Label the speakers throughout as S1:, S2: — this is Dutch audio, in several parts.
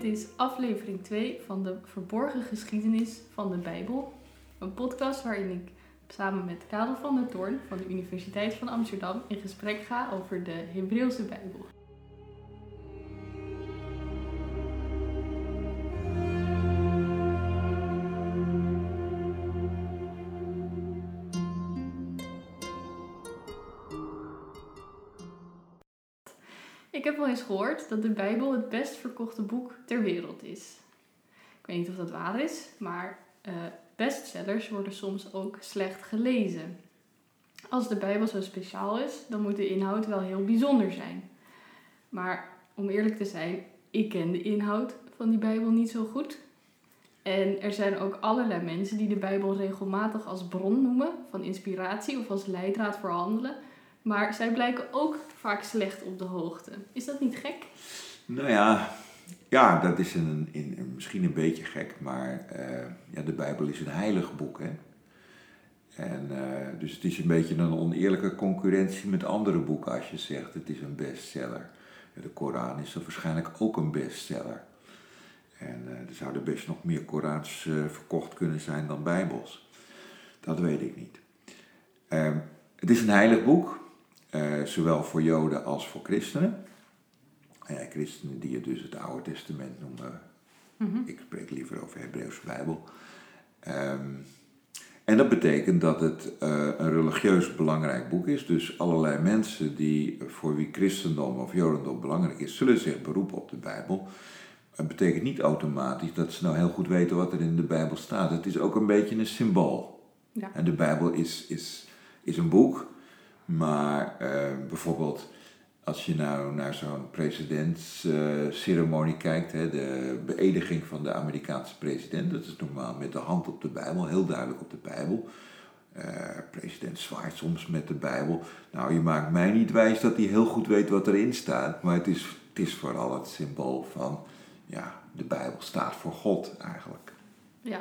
S1: Dit is aflevering 2 van de Verborgen Geschiedenis van de Bijbel. Een podcast waarin ik samen met Karel van der Toorn van de Universiteit van Amsterdam in gesprek ga over de Hebreeuwse Bijbel. Eens gehoord dat de Bijbel het best verkochte boek ter wereld is. Ik weet niet of dat waar is, maar eh, bestsellers worden soms ook slecht gelezen. Als de Bijbel zo speciaal is, dan moet de inhoud wel heel bijzonder zijn. Maar om eerlijk te zijn, ik ken de inhoud van die Bijbel niet zo goed. En er zijn ook allerlei mensen die de Bijbel regelmatig als bron noemen van inspiratie of als leidraad voor handelen. Maar zij blijken ook vaak slecht op de hoogte. Is dat niet gek?
S2: Nou ja, ja dat is een, een, misschien een beetje gek, maar uh, ja, de Bijbel is een heilig boek. Hè? En, uh, dus het is een beetje een oneerlijke concurrentie met andere boeken als je zegt het is een bestseller. De Koran is er waarschijnlijk ook een bestseller. En uh, er zouden best nog meer Korans verkocht kunnen zijn dan Bijbels. Dat weet ik niet. Ehm, het is een heilig boek. Uh, zowel voor Joden als voor christenen. Uh, christenen die je dus het Oude Testament noemen. Mm -hmm. Ik spreek liever over de Hebreeuwse Bijbel. Um, en dat betekent dat het uh, een religieus belangrijk boek is. Dus allerlei mensen die voor wie christendom of jodendom belangrijk is, zullen zich beroepen op de Bijbel. Dat betekent niet automatisch dat ze nou heel goed weten wat er in de Bijbel staat. Het is ook een beetje een symbool. Ja. En de Bijbel is, is, is een boek maar uh, bijvoorbeeld als je nou naar zo'n presidentsceremonie kijkt, hè, de beëdiging van de Amerikaanse president, dat is normaal met de hand op de Bijbel, heel duidelijk op de Bijbel. Uh, president zwaait soms met de Bijbel. Nou, je maakt mij niet wijs dat hij heel goed weet wat erin staat, maar het is, het is vooral het symbool van, ja, de Bijbel staat voor God eigenlijk.
S1: Ja,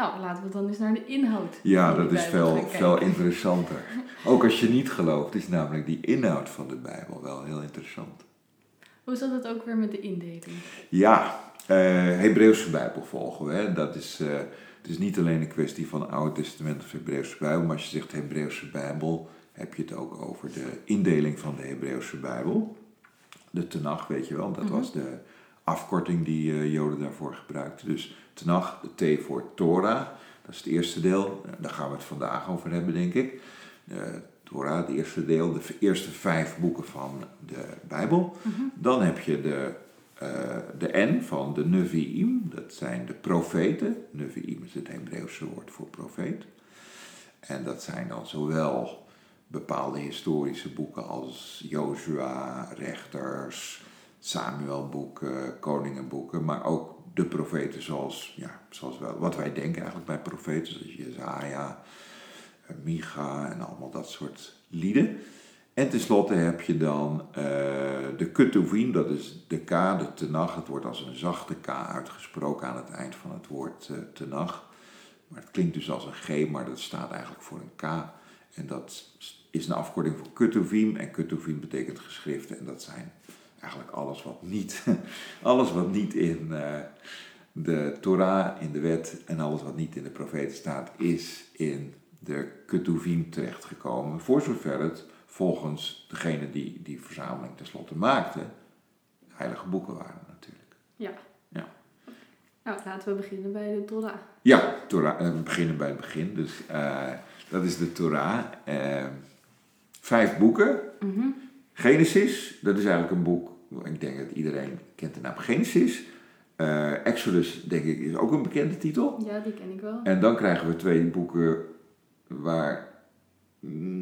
S1: nou, laten we dan eens naar de inhoud.
S2: Ja, dat is veel, veel interessanter. Ook als je niet gelooft, is namelijk die inhoud van de Bijbel wel heel interessant.
S1: Hoe zat het ook weer met de indeling?
S2: Ja, uh, Hebreeuwse Bijbel volgen we. Hè. Dat is, uh, het is niet alleen een kwestie van Oude Testament of Hebreeuwse Bijbel, maar als je zegt Hebreeuwse Bijbel, heb je het ook over de indeling van de Hebreeuwse Bijbel. De Tenach, weet je wel, dat mm -hmm. was de afkorting die uh, Joden daarvoor gebruikten. Dus Tenach, de T voor Torah, dat is het eerste deel. Daar gaan we het vandaag over hebben, denk ik. De Torah, het eerste deel, de eerste vijf boeken van de Bijbel. Mm -hmm. Dan heb je de, uh, de N van de Nevi'im, dat zijn de profeten. Nevi'im is het Hebreeuwse woord voor profeet. En dat zijn dan zowel bepaalde historische boeken als Joshua, rechters, Samuelboeken, koningenboeken, maar ook de profeten zoals, ja, zoals wel, wat wij denken eigenlijk bij profeten, zoals Jezaja, Micha en allemaal dat soort lieden. En tenslotte heb je dan uh, de Ketuvim, dat is de K, de Tenach. Het wordt als een zachte K uitgesproken aan het eind van het woord uh, Tenach. Maar het klinkt dus als een G, maar dat staat eigenlijk voor een K. En dat is een afkorting voor Ketuvim. En Ketuvim betekent geschriften en dat zijn eigenlijk alles wat niet, alles wat niet in uh, de Torah, in de wet en alles wat niet in de profeten staat, is in de Ketuvim terechtgekomen. Voor zover het volgens degene die die verzameling tenslotte maakte, heilige boeken waren natuurlijk.
S1: Ja.
S2: ja.
S1: Nou, laten we beginnen bij de Torah.
S2: Ja, Torah, we beginnen bij het begin. Dus uh, dat is de Torah. Uh, vijf boeken. Mm -hmm. Genesis, dat is eigenlijk een boek, ik denk dat iedereen kent de naam Genesis. Uh, Exodus, denk ik, is ook een bekende titel.
S1: Ja, die ken ik wel.
S2: En dan krijgen we twee boeken waar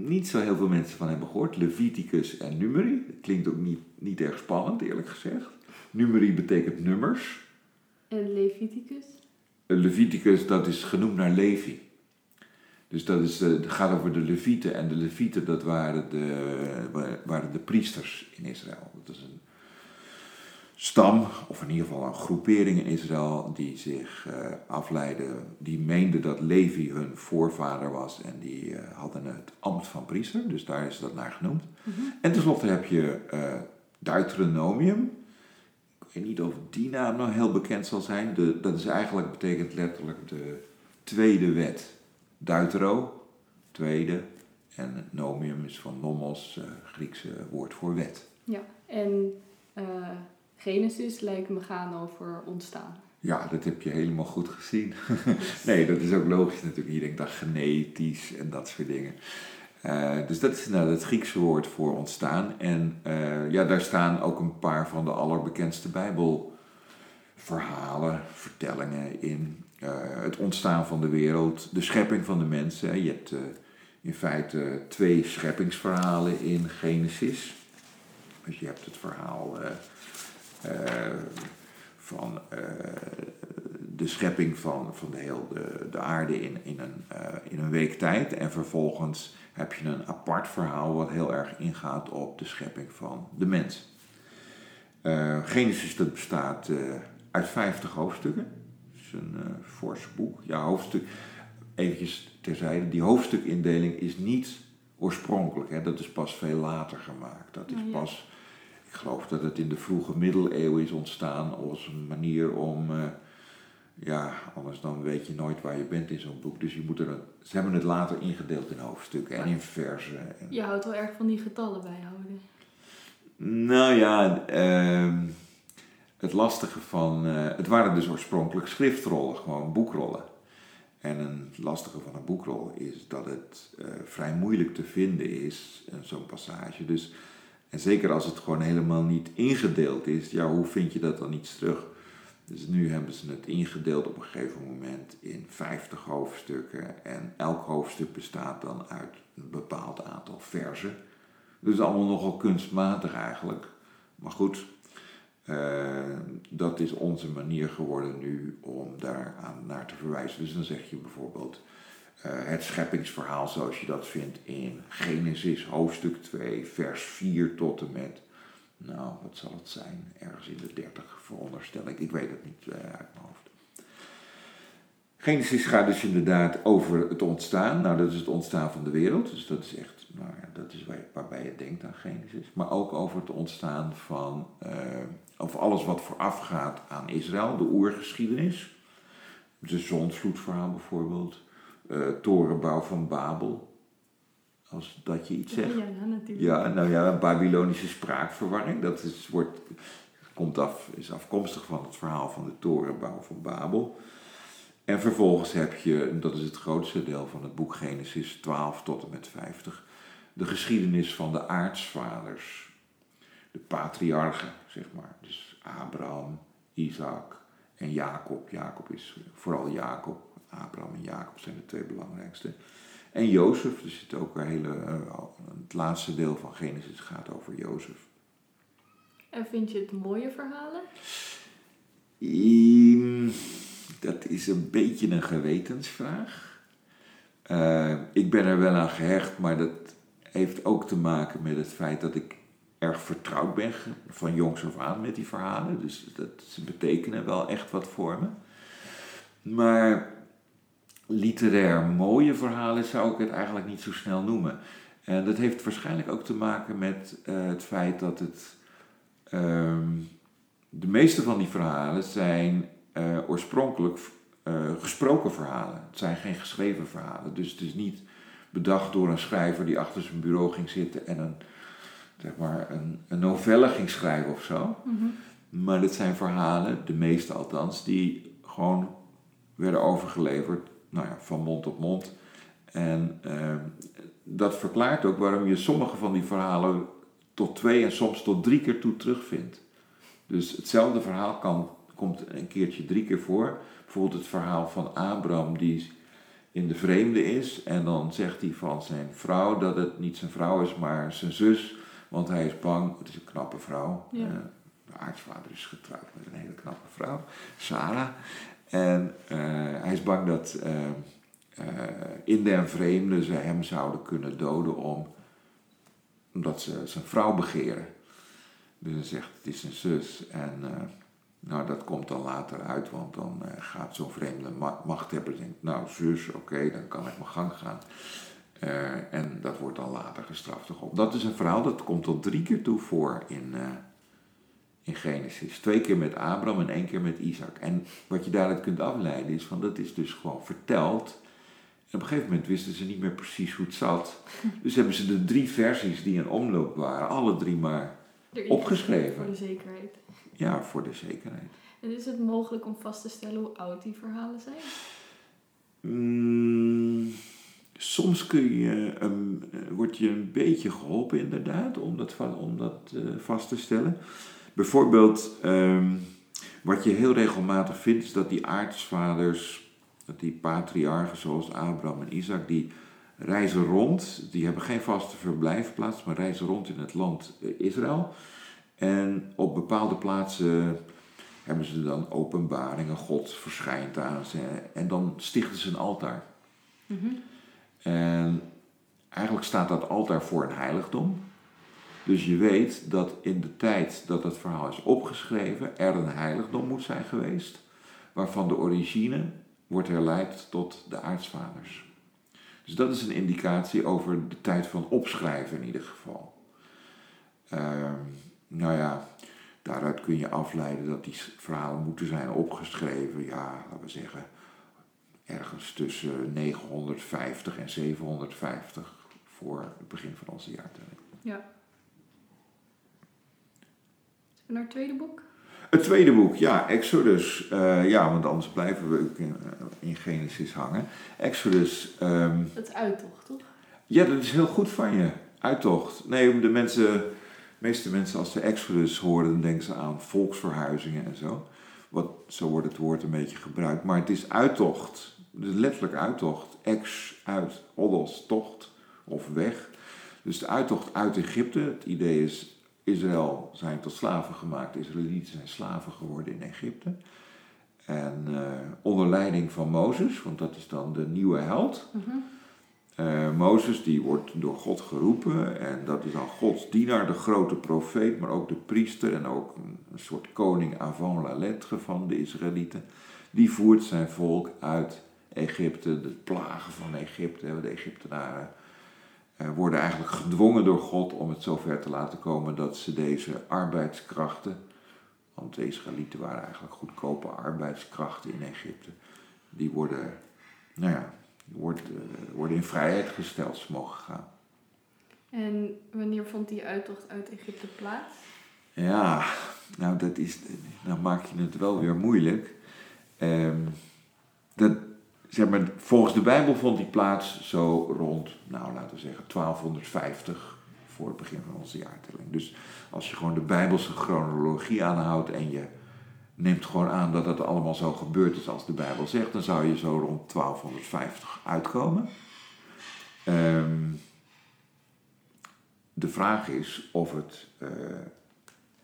S2: niet zo heel veel mensen van hebben gehoord. Leviticus en Numeri. Dat klinkt ook niet, niet erg spannend, eerlijk gezegd. Numeri betekent nummers.
S1: En Leviticus?
S2: Leviticus, dat is genoemd naar Levi. Dus dat is, het gaat over de Levieten. En de Levieten, dat waren de, waren de priesters in Israël. Dat is een stam, of in ieder geval een groepering in Israël, die zich uh, afleidde. Die meende dat Levi hun voorvader was. En die uh, hadden het ambt van priester. Dus daar is dat naar genoemd. Mm -hmm. En tenslotte heb je uh, Deuteronomium. Ik weet niet of die naam nou heel bekend zal zijn. De, dat is eigenlijk, betekent letterlijk de tweede wet. Deutero, tweede. En nomium is van nomos, Griekse woord voor wet.
S1: Ja, en uh, Genesis lijkt me gaan over ontstaan.
S2: Ja, dat heb je helemaal goed gezien. nee, dat is ook logisch natuurlijk. Je denkt dan genetisch en dat soort dingen. Uh, dus dat is nou het Griekse woord voor ontstaan. En uh, ja, daar staan ook een paar van de allerbekendste Bijbelverhalen, vertellingen in. Uh, het ontstaan van de wereld, de schepping van de mensen. Je hebt in feite twee scheppingsverhalen in Genesis. Dus je hebt het verhaal van de schepping van, van de, heel, de, de aarde in, in, een, in een week tijd. En vervolgens heb je een apart verhaal wat heel erg ingaat op de schepping van de mens. Genesis dat bestaat uit 50 hoofdstukken. Dat is een uh, fors boek. Ja, hoofdstuk. Eventjes terzijde, die hoofdstukindeling is niet oorspronkelijk. Hè? Dat is pas veel later gemaakt. Dat is
S1: Oh,
S2: pas, ik geloof dat het in de vroege middeleeuwen is ontstaan als een manier om ja, anders dan weet je nooit waar je bent in zo'n boek. Dus je moet er, een- ze hebben het later ingedeeld in hoofdstukken en in versen. En,
S1: Je houdt wel erg van die getallen bijhouden.
S2: Nou ja, ehm, het lastige van, eh, het waren dus oorspronkelijk schriftrollen, gewoon boekrollen. En een lastige van een boekrol is dat het eh, vrij moeilijk te vinden is, eh, zo'n passage. Dus, en zeker als het gewoon helemaal niet ingedeeld is, ja, hoe vind je dat dan iets terug? Dus nu hebben ze het ingedeeld op een gegeven moment in 50 hoofdstukken. En elk hoofdstuk bestaat dan uit een bepaald aantal versen. Dus allemaal nogal kunstmatig eigenlijk. Maar goed, eh, dat is onze manier geworden nu om daar aan naar te verwijzen. Dus dan zeg je bijvoorbeeld het scheppingsverhaal zoals je dat vindt in Genesis hoofdstuk 2, vers 4 tot en met nou, wat zal het zijn? Ergens in de 30 veronderstel ik. Ik weet het niet eh, uit mijn hoofd. Genesis gaat dus inderdaad over het ontstaan. Nou, dat is het ontstaan van de wereld. Dus dat is echt, nou ja, dat is waar, waarbij je denkt aan Genesis. Maar ook over het ontstaan van, eh, over alles wat voorafgaat aan Israël. De oergeschiedenis. De zonsvloedverhaal bijvoorbeeld. Eh, torenbouw van Babel. Als dat je iets zegt.
S1: Ja, ja, natuurlijk.
S2: Ja, nou ja, Babylonische spraakverwarring. Dat is, wordt, komt af, is afkomstig van het verhaal van de torenbouw van Babel. En vervolgens heb je, en dat is het grootste deel van het boek Genesis 12 tot en met 50, de geschiedenis van de aartsvaders. De patriarchen, zeg maar. Dus Abraham, Isaac en Jacob. Jacob is vooral Jacob. Abraham en Jacob zijn de twee belangrijkste. En Jozef, er zit ook een hele, eh, het laatste deel van Genesis gaat over Jozef.
S1: En vind je het mooie verhalen?
S2: Ehm, dat is een beetje een gewetensvraag. Eh, ik ben er wel aan gehecht, maar dat heeft ook te maken met het feit dat ik erg vertrouwd ben van jongs af aan met die verhalen. Dus dat, ze betekenen wel echt wat voor me. Maar literair mooie verhalen zou ik het eigenlijk niet zo snel noemen. En dat heeft waarschijnlijk ook te maken met eh, het feit dat het. ehm, de meeste van die verhalen zijn eh, oorspronkelijk eh, gesproken verhalen. Het zijn geen geschreven verhalen. Dus het is niet bedacht door een schrijver die achter zijn bureau ging zitten en een, zeg maar, een, een novelle ging schrijven of zo. Maar dit zijn verhalen, de meeste althans, die gewoon werden overgeleverd nou ja, van mond op mond. En eh, dat verklaart ook waarom je sommige van die verhalen tot twee en soms tot drie keer toe terugvindt. Dus hetzelfde verhaal kan, komt een keertje drie keer voor. Bijvoorbeeld het verhaal van Abraham die in de vreemde is. En dan zegt hij van zijn vrouw dat het niet zijn vrouw is, maar zijn zus. Want hij is bang, het is een knappe vrouw.
S1: Ja.
S2: Eh, de aartsvader is getrouwd met een hele knappe vrouw, Sarah. En eh, hij is bang dat eh, eh, in den vreemde ze hem zouden kunnen doden om, omdat ze zijn vrouw begeren. Dus hij zegt, het is zijn zus. En nou, dat komt dan later uit, want dan gaat zo'n vreemde ma- machthebber denkt, nou zus, oké, dan kan ik mijn gang gaan. En dat wordt dan later gestraft. Dat is een verhaal dat komt tot drie keer toe voor in, in Genesis. Twee keer met Abraham en één keer met Isaac. En wat je daaruit kunt afleiden is van dat is dus gewoon verteld. En op een gegeven moment wisten ze niet meer precies hoe het zat. Dus hebben ze de drie versies die in omloop waren, alle drie maar opgeschreven.
S1: Voor de zekerheid.
S2: Ja, voor de zekerheid.
S1: En is het mogelijk om vast te stellen hoe oud die verhalen zijn?
S2: Mm, soms kun je, eh, word je een beetje geholpen inderdaad om dat, om dat eh, vast te stellen. Bijvoorbeeld, ehm, wat je heel regelmatig vindt, is dat die aartsvaders, dat die patriarchen zoals Abraham en Isaac, die reizen rond. Die hebben geen vaste verblijfplaats, maar reizen rond in het land eh, Israël. En op bepaalde plaatsen hebben ze dan openbaringen, God verschijnt aan ze en dan stichten ze een altaar. En eigenlijk staat dat altaar voor een heiligdom. Dus je weet dat in de tijd dat het verhaal is opgeschreven, er een heiligdom moet zijn geweest, waarvan de origine wordt herleid tot de aartsvaders. Dus dat is een indicatie over de tijd van opschrijven in ieder geval. Ehm, nou ja, daaruit kun je afleiden dat die verhalen moeten zijn opgeschreven, ja, laten we zeggen, ergens tussen 950 en 750 voor het begin van onze jaartelling.
S1: Ja. Naar het tweede boek?
S2: Het tweede boek, ja, Exodus. Eh, ja, want anders blijven we in, in Genesis hangen. Exodus, ehm,
S1: Dat is uittocht, toch?
S2: ja, dat is heel goed van je. Uittocht. Nee, de mensen, meeste mensen als ze Exodus horen, dan denken ze aan volksverhuizingen en zo. Wat, zo wordt het woord een beetje gebruikt. Maar het is uittocht. Dus letterlijk uittocht. Ex, uit, odos, tocht of weg. Dus de uittocht uit Egypte. Het idee is, Israël zijn tot slaven gemaakt. De Israëlieten zijn slaven geworden in Egypte. En eh, onder leiding van Mozes, want dat is dan de nieuwe held. Eh, Mozes die wordt door God geroepen en dat is dan Gods dienaar, de grote profeet, maar ook de priester en ook een, soort koning avant la lettre van de Israëlieten. Die voert zijn volk uit Egypte, de plagen van Egypte, de Egyptenaren worden eigenlijk gedwongen door God om het zover te laten komen dat ze deze arbeidskrachten, want de Israëlieten waren eigenlijk goedkope arbeidskrachten in Egypte, die worden, nou ja, eh, worden in vrijheid gesteld, ze mogen gaan.
S1: En wanneer vond die uittocht uit Egypte plaats?
S2: Ja, nou dat is, dan maak je het wel weer moeilijk. Ehm, dat, zeg maar, volgens de Bijbel vond die plaats zo rond, nou laten we zeggen, 1250 voor het begin van onze jaartelling. Dus als je gewoon de Bijbelse chronologie aanhoudt en je neemt gewoon aan dat het allemaal zo gebeurd is als de Bijbel zegt, dan zou je zo rond 1250 uitkomen. Ehm, de vraag is of het eh,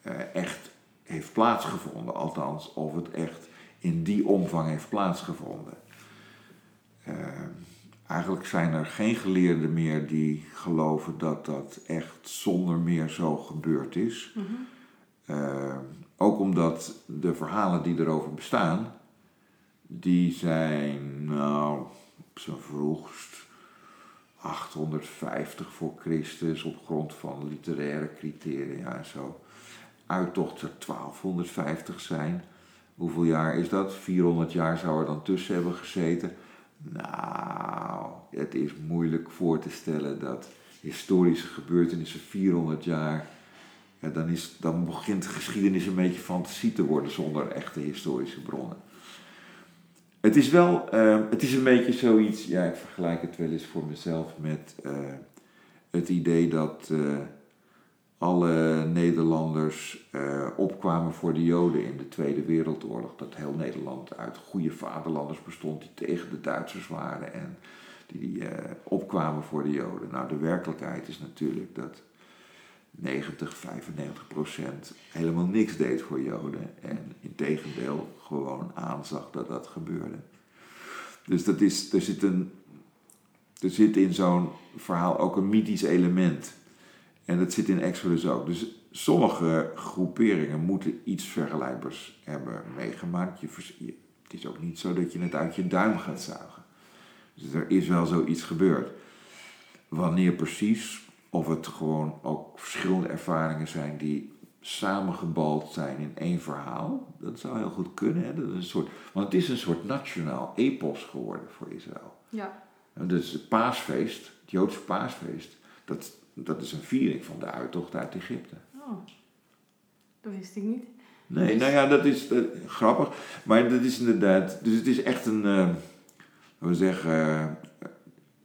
S2: eh, echt heeft plaatsgevonden, althans of het echt in die omvang heeft plaatsgevonden. Eh, eigenlijk zijn er geen geleerden meer die geloven dat dat echt zonder meer zo gebeurd is. Eh, ook omdat de verhalen die erover bestaan, die zijn nou op zijn vroegst 850 voor Christus op grond van literaire criteria en zo. Uittocht zou 1250 zijn. Hoeveel jaar is dat? 400 jaar zou er dan tussen hebben gezeten. Nou, het is moeilijk voor te stellen dat historische gebeurtenissen 400 jaar. Ja, dan, is, dan begint de geschiedenis een beetje fantasie te worden zonder echte historische bronnen. Het is wel, eh, het is een beetje zoiets, ja, ik vergelijk het wel eens voor mezelf met eh, het idee dat eh, alle Nederlanders eh, opkwamen voor de Joden in de Tweede Wereldoorlog. Dat heel Nederland uit goede vaderlanders bestond die tegen de Duitsers waren en die eh, opkwamen voor de Joden. Nou, de werkelijkheid is natuurlijk dat 90, 95 procent helemaal niks deed voor Joden. En in tegendeel gewoon aanzag dat dat gebeurde. Dus dat is, er, zit een, er zit in zo'n verhaal ook een mythisch element. En dat zit in Exodus ook. Dus sommige groeperingen moeten iets vergelijkbaars hebben meegemaakt. Je, het is ook niet zo dat je het uit je duim gaat zuigen. Dus er is wel zoiets gebeurd. Wanneer precies, of het gewoon ook verschillende ervaringen zijn die samengebald zijn in één verhaal. Dat zou heel goed kunnen. Hè? Dat is een soort, want het is een soort nationaal epos geworden voor Israël.
S1: Ja.
S2: En Dus het paasfeest, het Joodse paasfeest, dat, dat is een viering van de uittocht uit Egypte.
S1: Oh, dat wist ik niet.
S2: Nee,
S1: Dus-
S2: nou ja, dat is eh, grappig. Maar dat is inderdaad. Dus het is echt een. eh, we zeggen. eh,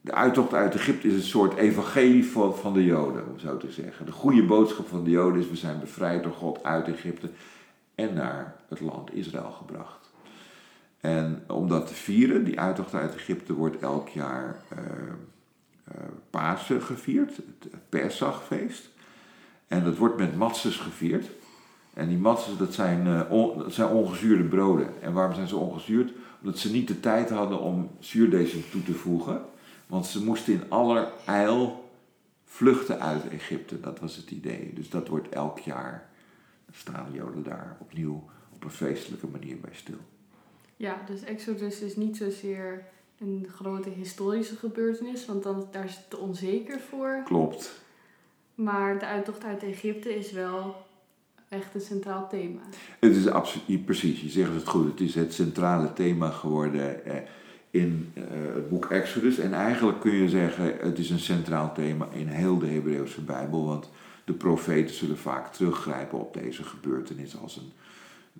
S2: de uittocht uit Egypte is een soort evangelie van, van de Joden, om zo te zeggen. De goede boodschap van de Joden is: we zijn bevrijd door God uit Egypte en naar het land Israël gebracht. En om dat te vieren, die uittocht uit Egypte wordt elk jaar Pasen gevierd, het, Pesachfeest. En dat wordt met matzes gevierd. En die matzes, dat zijn, eh, zijn ongezuurde broden. En waarom zijn ze ongezuurd? Omdat ze niet de tijd hadden om zuurdesem toe te voegen. Want ze moesten in allerijl vluchten uit Egypte. Dat was het idee. Dus dat wordt elk jaar, staan de Joden daar opnieuw op een feestelijke manier bij stil.
S1: Ja, dus Exodus is niet zozeer een grote historische gebeurtenis, want dan, daar is het te onzeker voor.
S2: Klopt.
S1: Maar de uittocht uit Egypte is wel echt een centraal thema.
S2: Het is absoluut, precies, je zegt het goed. Het is het centrale thema geworden eh, in eh, het boek Exodus. En eigenlijk kun je zeggen, het is een centraal thema in heel de Hebreeuwse Bijbel. Want de profeten zullen vaak teruggrijpen op deze gebeurtenis als een,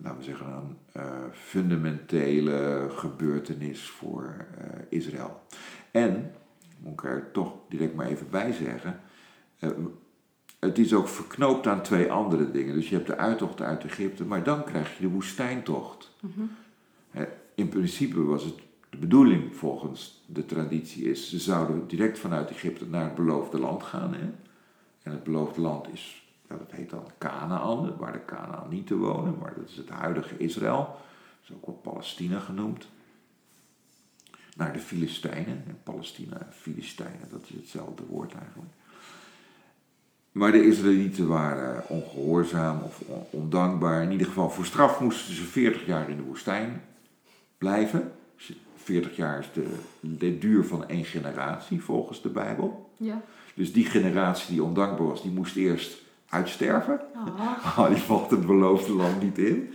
S2: laten we zeggen, een eh, fundamentele gebeurtenis voor eh, Israël. En, moet ik er toch direct maar even bij zeggen, eh, het is ook verknoopt aan twee andere dingen. Dus je hebt de uittocht uit Egypte, maar dan krijg je de woestijntocht.
S1: Mhm.
S2: In principe was het de bedoeling, volgens de traditie, is ze zouden direct vanuit Egypte naar het beloofde land gaan. Hè? En het beloofde land is, ja, dat heet dan Canaan, waar de Canaan niet te wonen, maar dat is het huidige Israël. Dat is ook wel Palestina genoemd. Naar de Filistijnen. En Palestina en Filistijnen, dat is hetzelfde woord eigenlijk. Maar de Israëlieten waren ongehoorzaam of on- ondankbaar. In ieder geval voor straf moesten ze 40 jaar in de woestijn blijven. 40 jaar is de, de duur van één generatie volgens de Bijbel.
S1: Ja.
S2: Dus die generatie die ondankbaar was, die moest eerst uitsterven.
S1: Ah,
S2: Oh, die valt het beloofde land niet in.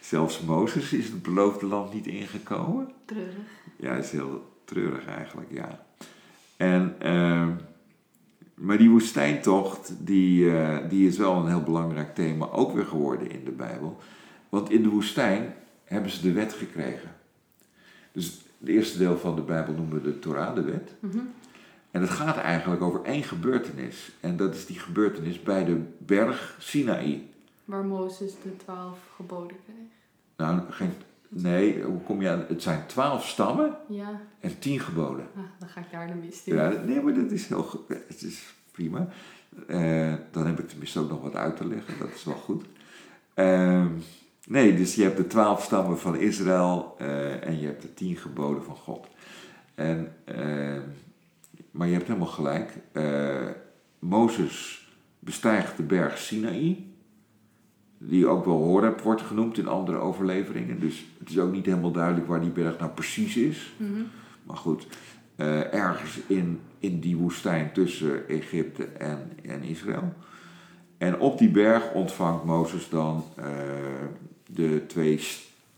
S2: Zelfs Mozes is het beloofde land niet ingekomen.
S1: treurig.
S2: Ja, dat is heel treurig eigenlijk, ja. En, ehm, maar die woestijntocht, die, eh, die is wel een heel belangrijk thema ook weer geworden in de Bijbel. Want in de woestijn hebben ze de wet gekregen. Dus het eerste deel van de Bijbel noemen we de Torah, de wet.
S1: Mhm.
S2: En het gaat eigenlijk over één gebeurtenis. En dat is die gebeurtenis bij de berg Sinaï.
S1: Waar Mozes de twaalf geboden kreeg.
S2: Nou, geen, nee, hoe kom je aan? Het zijn twaalf stammen
S1: Ja,
S2: en tien geboden.
S1: ah, dan ga ik daar de mist in.
S2: Ja, nee, maar dat is heel goed. Het is prima. Eh, dan heb ik tenminste ook nog wat uit te leggen. Dat is wel goed. Ehm, nee, dus je hebt de twaalf stammen van Israël eh, en je hebt de tien geboden van God. En, ehm, maar je hebt helemaal gelijk. Eh, Mozes bestijgt de berg Sinaï. Die ook wel Horeb wordt genoemd in andere overleveringen. Dus het is ook niet helemaal duidelijk waar die berg nou precies is.
S1: Mhm.
S2: Maar goed, eh, ergens in, in die woestijn tussen Egypte en, en Israël. En op die berg ontvangt Mozes dan eh, de twee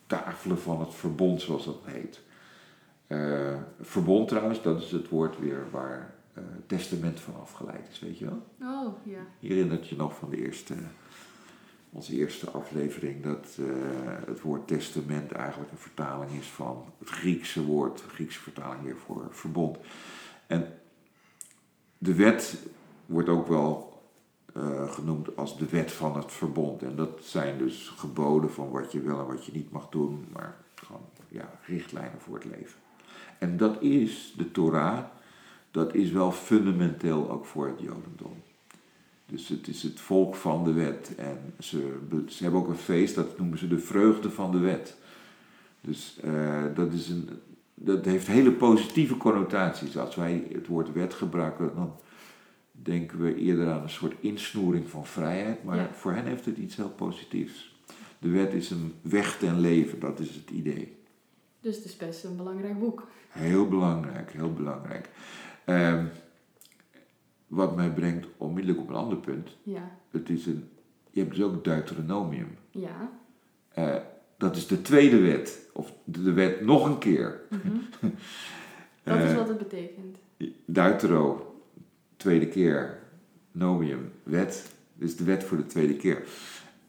S2: tafelen van het verbond, zoals dat heet. Eh, verbond trouwens, dat is het woord weer waar eh, testament van afgeleid is, weet je wel?
S1: Oh, ja.
S2: Je herinnert je nog van de eerste, onze eerste aflevering dat eh, het woord testament eigenlijk een vertaling is van het Griekse woord, de Griekse vertaling weer voor verbond. En de wet wordt ook wel genoemd als de wet van het verbond. En dat zijn dus geboden van wat je wel en wat je niet mag doen, maar gewoon ja, richtlijnen voor het leven. En dat is de Torah, dat is wel fundamenteel ook voor het Jodendom. Dus het is het volk van de wet. En ze, ze hebben ook een feest, dat noemen ze de vreugde van de wet. Dus eh, dat, is een, dat heeft hele positieve connotaties. Als wij het woord wet gebruiken, dan denken we eerder aan een soort insnoering van vrijheid. Maar
S1: Ja.
S2: voor hen heeft het iets heel positiefs. De wet is een weg ten leven, dat is het idee.
S1: Dus het is best een belangrijk boek.
S2: Heel belangrijk, heel belangrijk. Ehm, wat mij brengt onmiddellijk op een ander punt.
S1: Ja.
S2: Het is een, je hebt dus ook Deuteronomium.
S1: Ja.
S2: Eh, dat is de tweede wet. Of de wet nog een keer.
S1: Mhm. Dat is
S2: Eh,
S1: wat het betekent.
S2: Deutero, tweede keer. Nomium, wet. Dus de wet voor de tweede keer.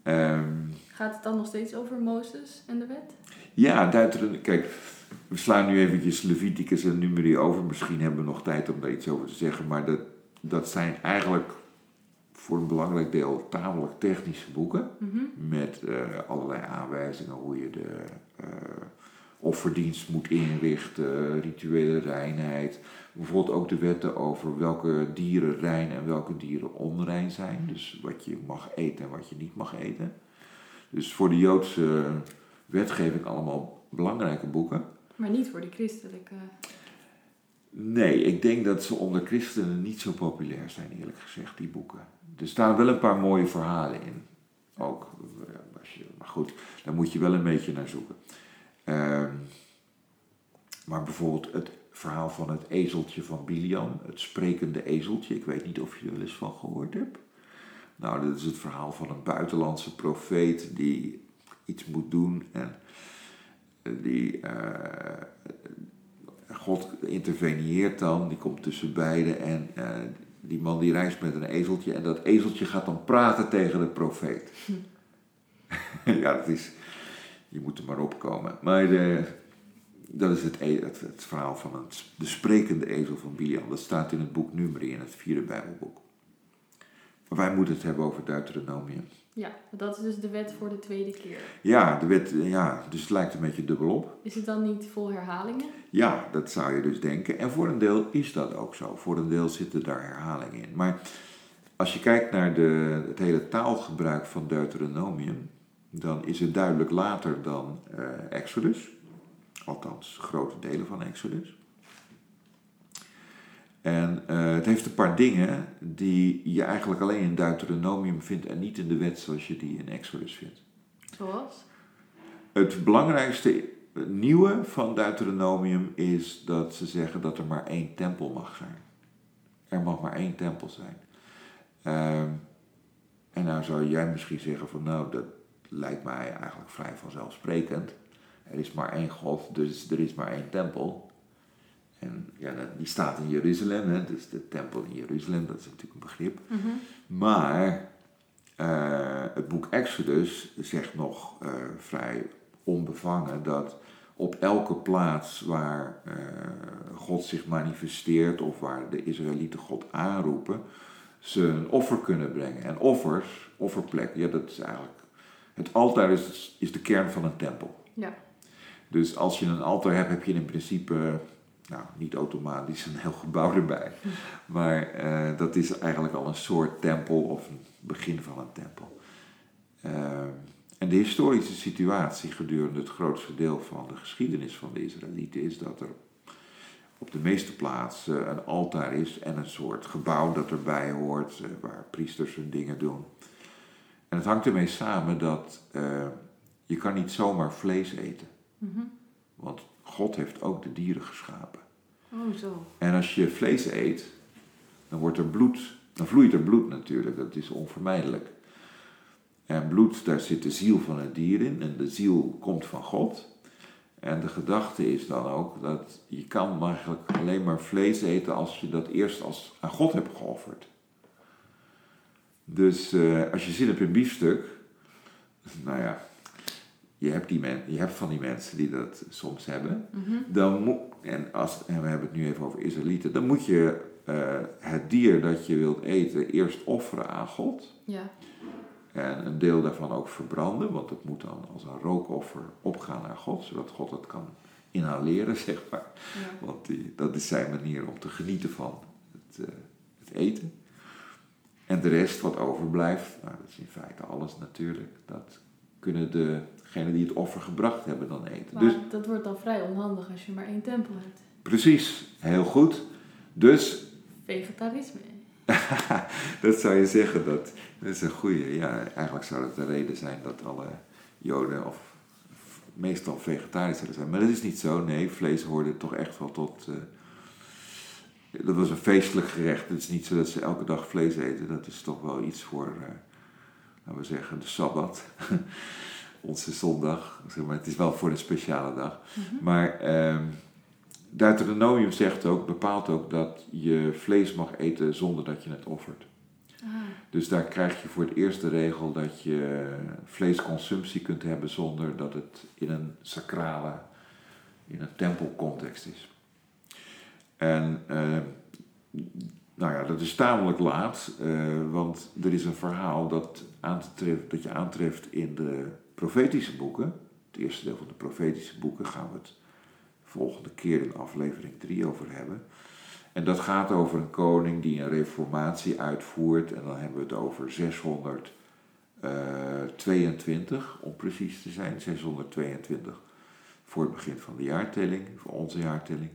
S2: Ehm,
S1: Gaat het dan nog steeds over Mozes en de wet?
S2: Ja, Deutero, kijk, we slaan nu eventjes Leviticus en Numeri over. Misschien hebben we nog tijd om daar iets over te zeggen. Maar dat, dat zijn eigenlijk voor een belangrijk deel tamelijk technische boeken.
S1: Mhm.
S2: Met eh, allerlei aanwijzingen hoe je de eh, offerdienst moet inrichten, rituele reinheid. Bijvoorbeeld ook de wetten over welke dieren rein en welke dieren onrein zijn. Dus wat je mag eten en wat je niet mag eten. Dus voor de Joodse wetgeving allemaal belangrijke boeken.
S1: Maar niet voor die christelijke.
S2: Nee, ik denk dat ze onder christenen niet zo populair zijn, eerlijk gezegd, die boeken. Er staan wel een paar mooie verhalen in. Ook. maar goed, daar moet je wel een beetje naar zoeken. Ehm, maar bijvoorbeeld het verhaal van het ezeltje van Biliam, het sprekende ezeltje. Ik weet niet of je er wel eens van gehoord hebt. Nou, dat is het verhaal van een buitenlandse profeet die iets moet doen en eh, die eh, God interveneert dan, die komt tussen beiden en eh, die man die reist met een ezeltje en dat ezeltje gaat dan praten tegen de profeet. ja, dat is, je moet er maar opkomen. Maar dat is het, e- het, het verhaal van het, de sprekende ezel van Biliam. Dat staat in het boek Numeri, in het vierde Bijbelboek. Maar wij moeten het hebben over Deuteronomium.
S1: Ja, dat is dus de wet voor de tweede keer.
S2: Ja, de wet, ja, dus het lijkt een beetje dubbel op.
S1: Is het dan niet vol herhalingen?
S2: Ja, dat zou je dus denken. En voor een deel is dat ook zo. Voor een deel zitten daar herhalingen in. Maar als je kijkt naar de, het hele taalgebruik van Deuteronomium, dan is het duidelijk later dan eh, Exodus. Althans, grote delen van Exodus. En eh, het heeft een paar dingen die je eigenlijk alleen in Deuteronomium vindt en niet in de wet zoals je die in Exodus vindt.
S1: Zoals?
S2: Het belangrijkste nieuwe van Deuteronomium is dat ze zeggen dat er maar één tempel mag zijn. Er mag maar één tempel zijn. Ehm, en nou zou jij misschien zeggen van nou, dat lijkt mij eigenlijk vrij vanzelfsprekend. Er is maar één God, dus er is maar één tempel. En ja, dat- die staat in Jeruzalem, hè, dus de tempel in Jeruzalem, dat is natuurlijk een begrip.
S1: Mhm.
S2: Maar eh, het boek Exodus zegt nog eh, vrij onbevangen dat op elke plaats waar eh, God zich manifesteert of waar de Israëlieten God aanroepen, ze een offer kunnen brengen. En offers, offerplekken, ja, dat is eigenlijk. Het altaar is, is de kern van een tempel.
S1: Ja.
S2: Dus als je een altaar hebt, heb je in principe, nou niet automatisch een heel gebouw erbij. Maar eh, dat is eigenlijk al een soort tempel of een begin van een tempel. Eh, en de historische situatie gedurende het grootste deel van de geschiedenis van de Israëlieten is dat er op de meeste plaatsen een altaar is en een soort gebouw dat erbij hoort, eh, waar priesters hun dingen doen. En het hangt ermee samen dat je kan niet zomaar vlees eten.
S1: Mhm.
S2: Want God heeft ook de dieren geschapen.
S1: Oh, zo.
S2: En als je vlees eet, dan wordt er bloed, dan vloeit er bloed natuurlijk, dat is onvermijdelijk. En bloed, daar zit de ziel van het dier in en de ziel komt van God. En de gedachte is dan ook dat je kan eigenlijk alleen maar vlees eten als je dat eerst als, aan God hebt geofferd. Dus eh, als je zin hebt in biefstuk, nou ja, je hebt, die men, je hebt van die mensen die dat soms hebben
S1: Mhm.
S2: dan moet, en, als, en we hebben het nu even over Israëlieten, dan moet je eh, het dier dat je wilt eten eerst offeren aan God.
S1: Ja.
S2: En een deel daarvan ook verbranden, want het moet dan als een rookoffer opgaan naar God, zodat God het kan inhaleren, zeg maar.
S1: ja.
S2: Want die, dat is zijn manier om te genieten van het, eh, het eten. En de rest wat overblijft, nou, dat is in feite alles natuurlijk, dat kunnen degenen die het offer gebracht hebben dan eten.
S1: Maar
S2: Dus
S1: dat wordt dan vrij onhandig als je maar één tempel hebt.
S2: Precies, heel goed. Dus,
S1: Vegetarisme.
S2: dat zou je zeggen, dat, dat is een goede. Ja, eigenlijk zou dat de reden zijn dat alle Joden of meestal vegetarisch zouden zijn. Maar dat is niet zo. Nee, vlees hoorde toch echt wel tot. eh, dat was een feestelijk gerecht. Het is niet zo dat ze elke dag vlees eten. Dat is toch wel iets voor, eh, laten we zeggen, de Sabbat. Onze zondag. Zeg maar, het is wel voor een speciale dag.
S1: Mhm.
S2: Maar ehm Deuteronomium zegt ook, bepaalt ook dat je vlees mag eten zonder dat je het offert.
S1: Ah,
S2: Dus daar krijg je voor het eerst de regel dat je vleesconsumptie kunt hebben zonder dat het in een sacrale, in een tempelcontext is. En eh, nou ja, dat is tamelijk laat, eh, want er is een verhaal dat, aan te treffen, dat je aantreft in de profetische boeken. Het eerste deel van de profetische boeken gaan we het volgende keer in aflevering 3 over hebben. En dat gaat over een koning die een reformatie uitvoert. En dan hebben we het over 622, om precies te zijn. 622 voor het begin van de jaartelling, voor onze jaartelling.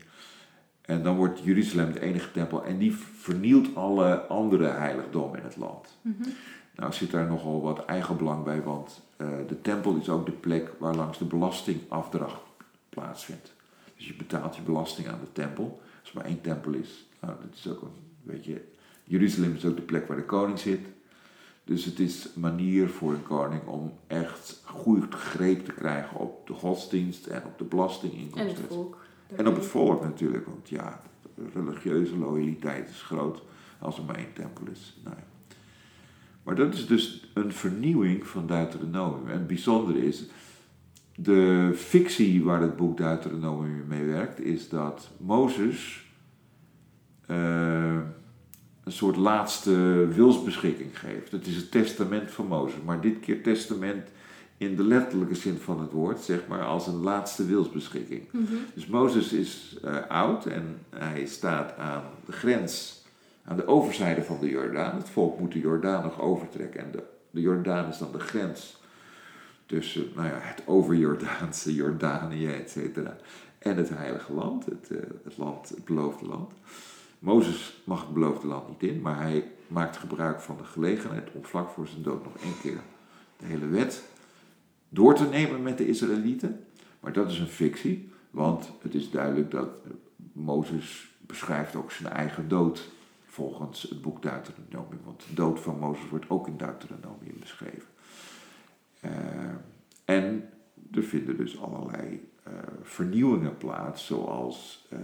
S2: En dan wordt Jeruzalem de enige tempel en die vernielt alle andere heiligdommen in het land.
S1: mhm.
S2: Nou zit daar nogal wat eigenbelang bij, want eh, de tempel is ook de plek waar langs de belastingafdracht plaatsvindt. Dus je betaalt je belasting aan de tempel. Als er maar één tempel is, nou, dat is ook een, weet je, Jeruzalem is ook de plek waar de koning zit. Dus het is een manier voor een koning om echt goed greep te krijgen op de godsdienst en op de
S1: En
S2: belastinginkomsten.
S1: het volk.
S2: En op het volk natuurlijk, want ja, religieuze loyaliteit is groot als er maar één tempel is. Nou ja. Maar dat is dus een vernieuwing van Deuteronomium. En het bijzondere is, de fictie waar het boek Deuteronomium mee werkt, is dat Mozes eh, een soort laatste wilsbeschikking geeft. Het is het testament van Mozes, maar dit keer testament in de letterlijke zin van het woord, zeg maar, als een laatste wilsbeschikking.
S1: Mhm.
S2: Dus Mozes is eh, oud en hij staat aan de grens, aan de overzijde van de Jordaan. Het volk moet de Jordaan nog overtrekken en de, de Jordaan is dan de grens tussen nou ja, het overjordaanse Jordanië, et cetera, en het heilige land, het, eh, het land, het beloofde land. Mozes mag het beloofde land niet in, maar hij maakt gebruik van de gelegenheid om vlak voor zijn dood nog één keer de hele wet door te nemen met de Israëlieten. Maar dat is een fictie, want het is duidelijk dat Mozes beschrijft ook zijn eigen dood volgens het boek Deuteronomium. Want de dood van Mozes wordt ook in Deuteronomium beschreven. Eh, en er vinden dus allerlei eh, vernieuwingen plaats, zoals eh,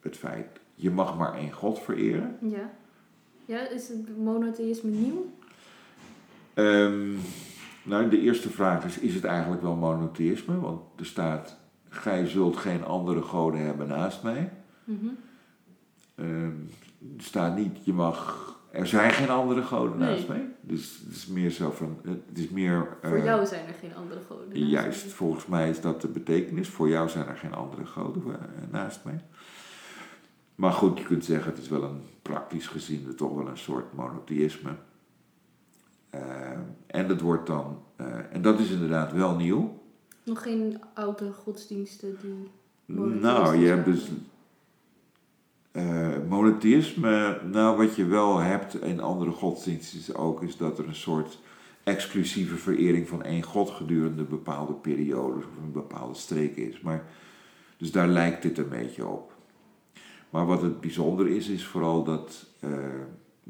S2: het feit, je mag maar één God vereren.
S1: Ja. Ja, is het monotheïsme nieuw?
S2: Ehm, nou, de eerste vraag is, is het eigenlijk wel monotheïsme? Want er staat, gij zult geen andere goden hebben naast mij. Er staat niet, je mag, er zijn geen andere goden
S1: Nee.
S2: naast mij. Dus het is meer zo van, het is meer...
S1: Voor
S2: eh,
S1: jou zijn er geen andere goden. naast
S2: Juist,
S1: mij.
S2: volgens mij is dat de betekenis. Voor jou zijn er geen andere goden eh, naast mij. Maar goed, je kunt zeggen, het is wel een praktisch gezien toch wel een soort monotheïsme. Eh, en dat wordt dan, en dat is inderdaad wel nieuw.
S1: Nog geen oude godsdiensten die...
S2: Nou, je hebt dus eh, monotheïsme. Nou, wat je wel hebt in andere godsdiensten ook, is dat er een soort exclusieve verering van één god gedurende bepaalde periodes of een bepaalde streek is. Maar, dus daar lijkt dit een beetje op. Maar wat het bijzonder is, is vooral dat eh,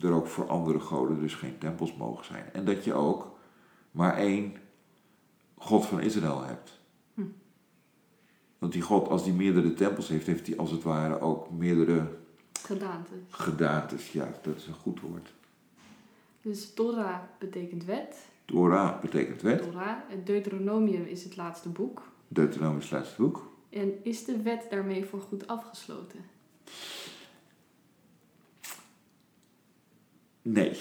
S2: er ook voor andere goden dus geen tempels mogen zijn. En dat je ook maar één God van Israël hebt. Want die God, als die meerdere tempels heeft, heeft hij als het ware ook meerdere
S1: Gedaante.
S2: gedaantes. Ja, dat is een goed woord.
S1: Dus Torah betekent wet.
S2: Torah betekent wet.
S1: Torah. Deuteronomium is het laatste boek.
S2: Deuteronomium is het laatste boek.
S1: En is de wet daarmee voor goed afgesloten?
S2: Nee,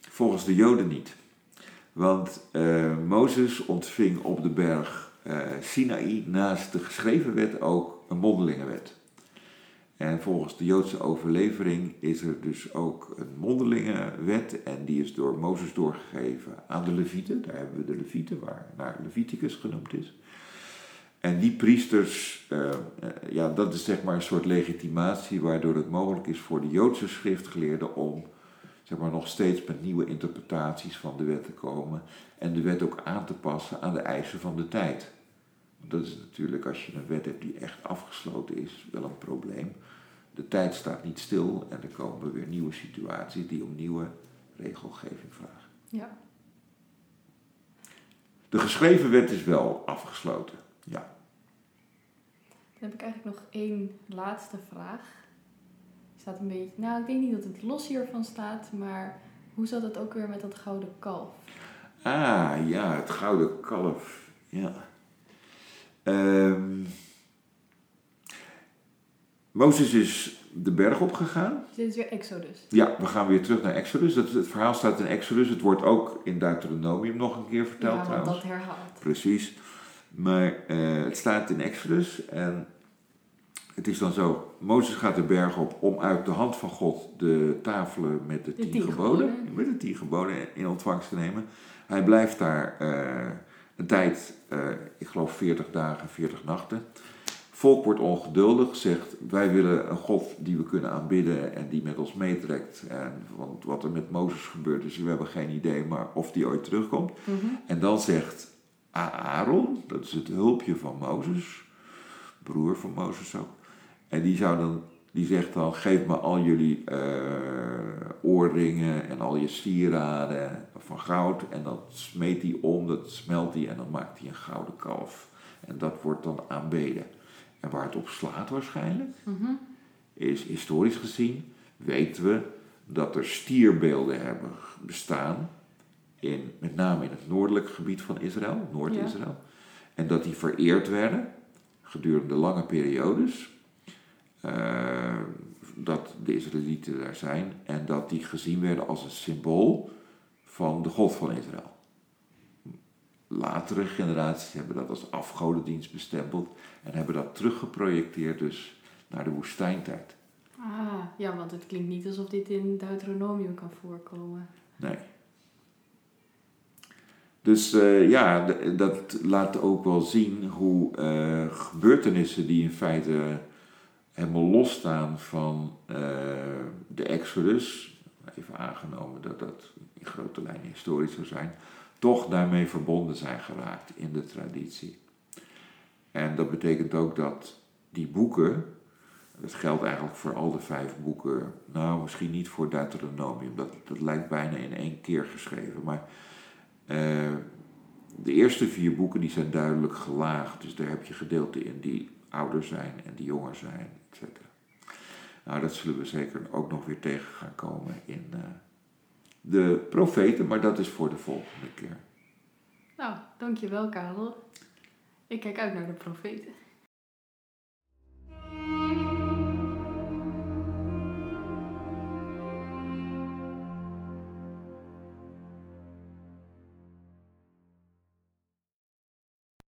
S2: volgens de Joden niet. Want eh, Mozes ontving op de berg eh Sinaï naast de geschreven wet ook een mondelinge wet. En volgens de Joodse overlevering is er dus ook een mondelinge wet en die is door Mozes doorgegeven aan de Levieten. Daar hebben we de Levieten, waar naar Leviticus genoemd is. En die priesters, eh, eh, ja, dat is zeg maar een soort legitimatie waardoor het mogelijk is voor de Joodse schriftgeleerden om zeg maar, nog steeds met nieuwe interpretaties van de wet te komen en de wet ook aan te passen aan de eisen van de tijd. Want dat is natuurlijk, als je een wet hebt die echt afgesloten is, wel een probleem. De tijd staat niet stil en er komen weer nieuwe situaties die om nieuwe regelgeving vragen.
S1: Ja.
S2: de geschreven wet is wel afgesloten. Ja.
S1: Dan heb ik eigenlijk nog één laatste vraag. Staat een beetje, nou ik denk niet dat het los hiervan staat, maar hoe zat het ook weer met dat gouden kalf?
S2: Ah, ja, het gouden kalf. Ja. Ehm, Mozes is de berg opgegaan.
S1: Dit is weer Exodus.
S2: Ja, we gaan weer terug naar Exodus. Het, het verhaal staat in Exodus. Het wordt ook in Deuteronomium nog een keer verteld
S1: ja, want
S2: trouwens.
S1: dat herhaalt.
S2: Precies. Maar eh, het staat in Exodus en het is dan zo, Mozes gaat de berg op om uit de hand van God de tafelen met de,
S1: De
S2: tien, geboden,
S1: geboden.
S2: met de tien geboden in ontvangst te nemen. Hij blijft daar eh, een tijd, eh, ik geloof 40 dagen, 40 nachten. Volk wordt ongeduldig, zegt wij willen een God die we kunnen aanbidden en die met ons meetrekt. En, want wat er met Mozes gebeurd is, we hebben geen idee maar of die ooit terugkomt.
S1: Mhm.
S2: En dan zegt Aaron, dat is het hulpje van Mozes, broer van Mozes ook. En die, zou dan, die zegt dan, geef me al jullie eh, oorringen en al je sieraden van goud. En dat smeet hij om, dat smelt hij en dan maakt hij een gouden kalf. En dat wordt dan aanbeden. En waar het op slaat waarschijnlijk,
S1: Mhm.
S2: is historisch gezien, weten we dat er stierbeelden hebben bestaan, in, met name in het noordelijk gebied van Israël, Noord-Israël. En dat die vereerd werden gedurende lange periodes, eh, dat de Israëlieten daar zijn, en dat die gezien werden als een symbool van de God van Israël. Latere generaties hebben dat als afgodendienst bestempeld en hebben dat teruggeprojecteerd dus naar de woestijntijd.
S1: Ah, ja, want het klinkt niet alsof dit in Deuteronomium kan voorkomen.
S2: Nee. Dus eh, ja, dat laat ook wel zien hoe eh, gebeurtenissen die in feite helemaal losstaan van eh, de Exodus, even aangenomen dat dat in grote lijnen historisch zou zijn, toch daarmee verbonden zijn geraakt in de traditie. En dat betekent ook dat die boeken, dat geldt eigenlijk voor al de vijf boeken, nou misschien niet voor Deuteronomium, dat, dat lijkt bijna in één keer geschreven, maar eh, de eerste vier boeken die zijn duidelijk gelaagd, dus daar heb je gedeelten in die ouder zijn en die jonger zijn, etc. Nou, dat zullen we zeker ook nog weer tegen gaan komen in eh, de profeten, maar dat is voor de volgende keer.
S1: Nou, dankjewel Karel. Ik kijk uit naar de profeten.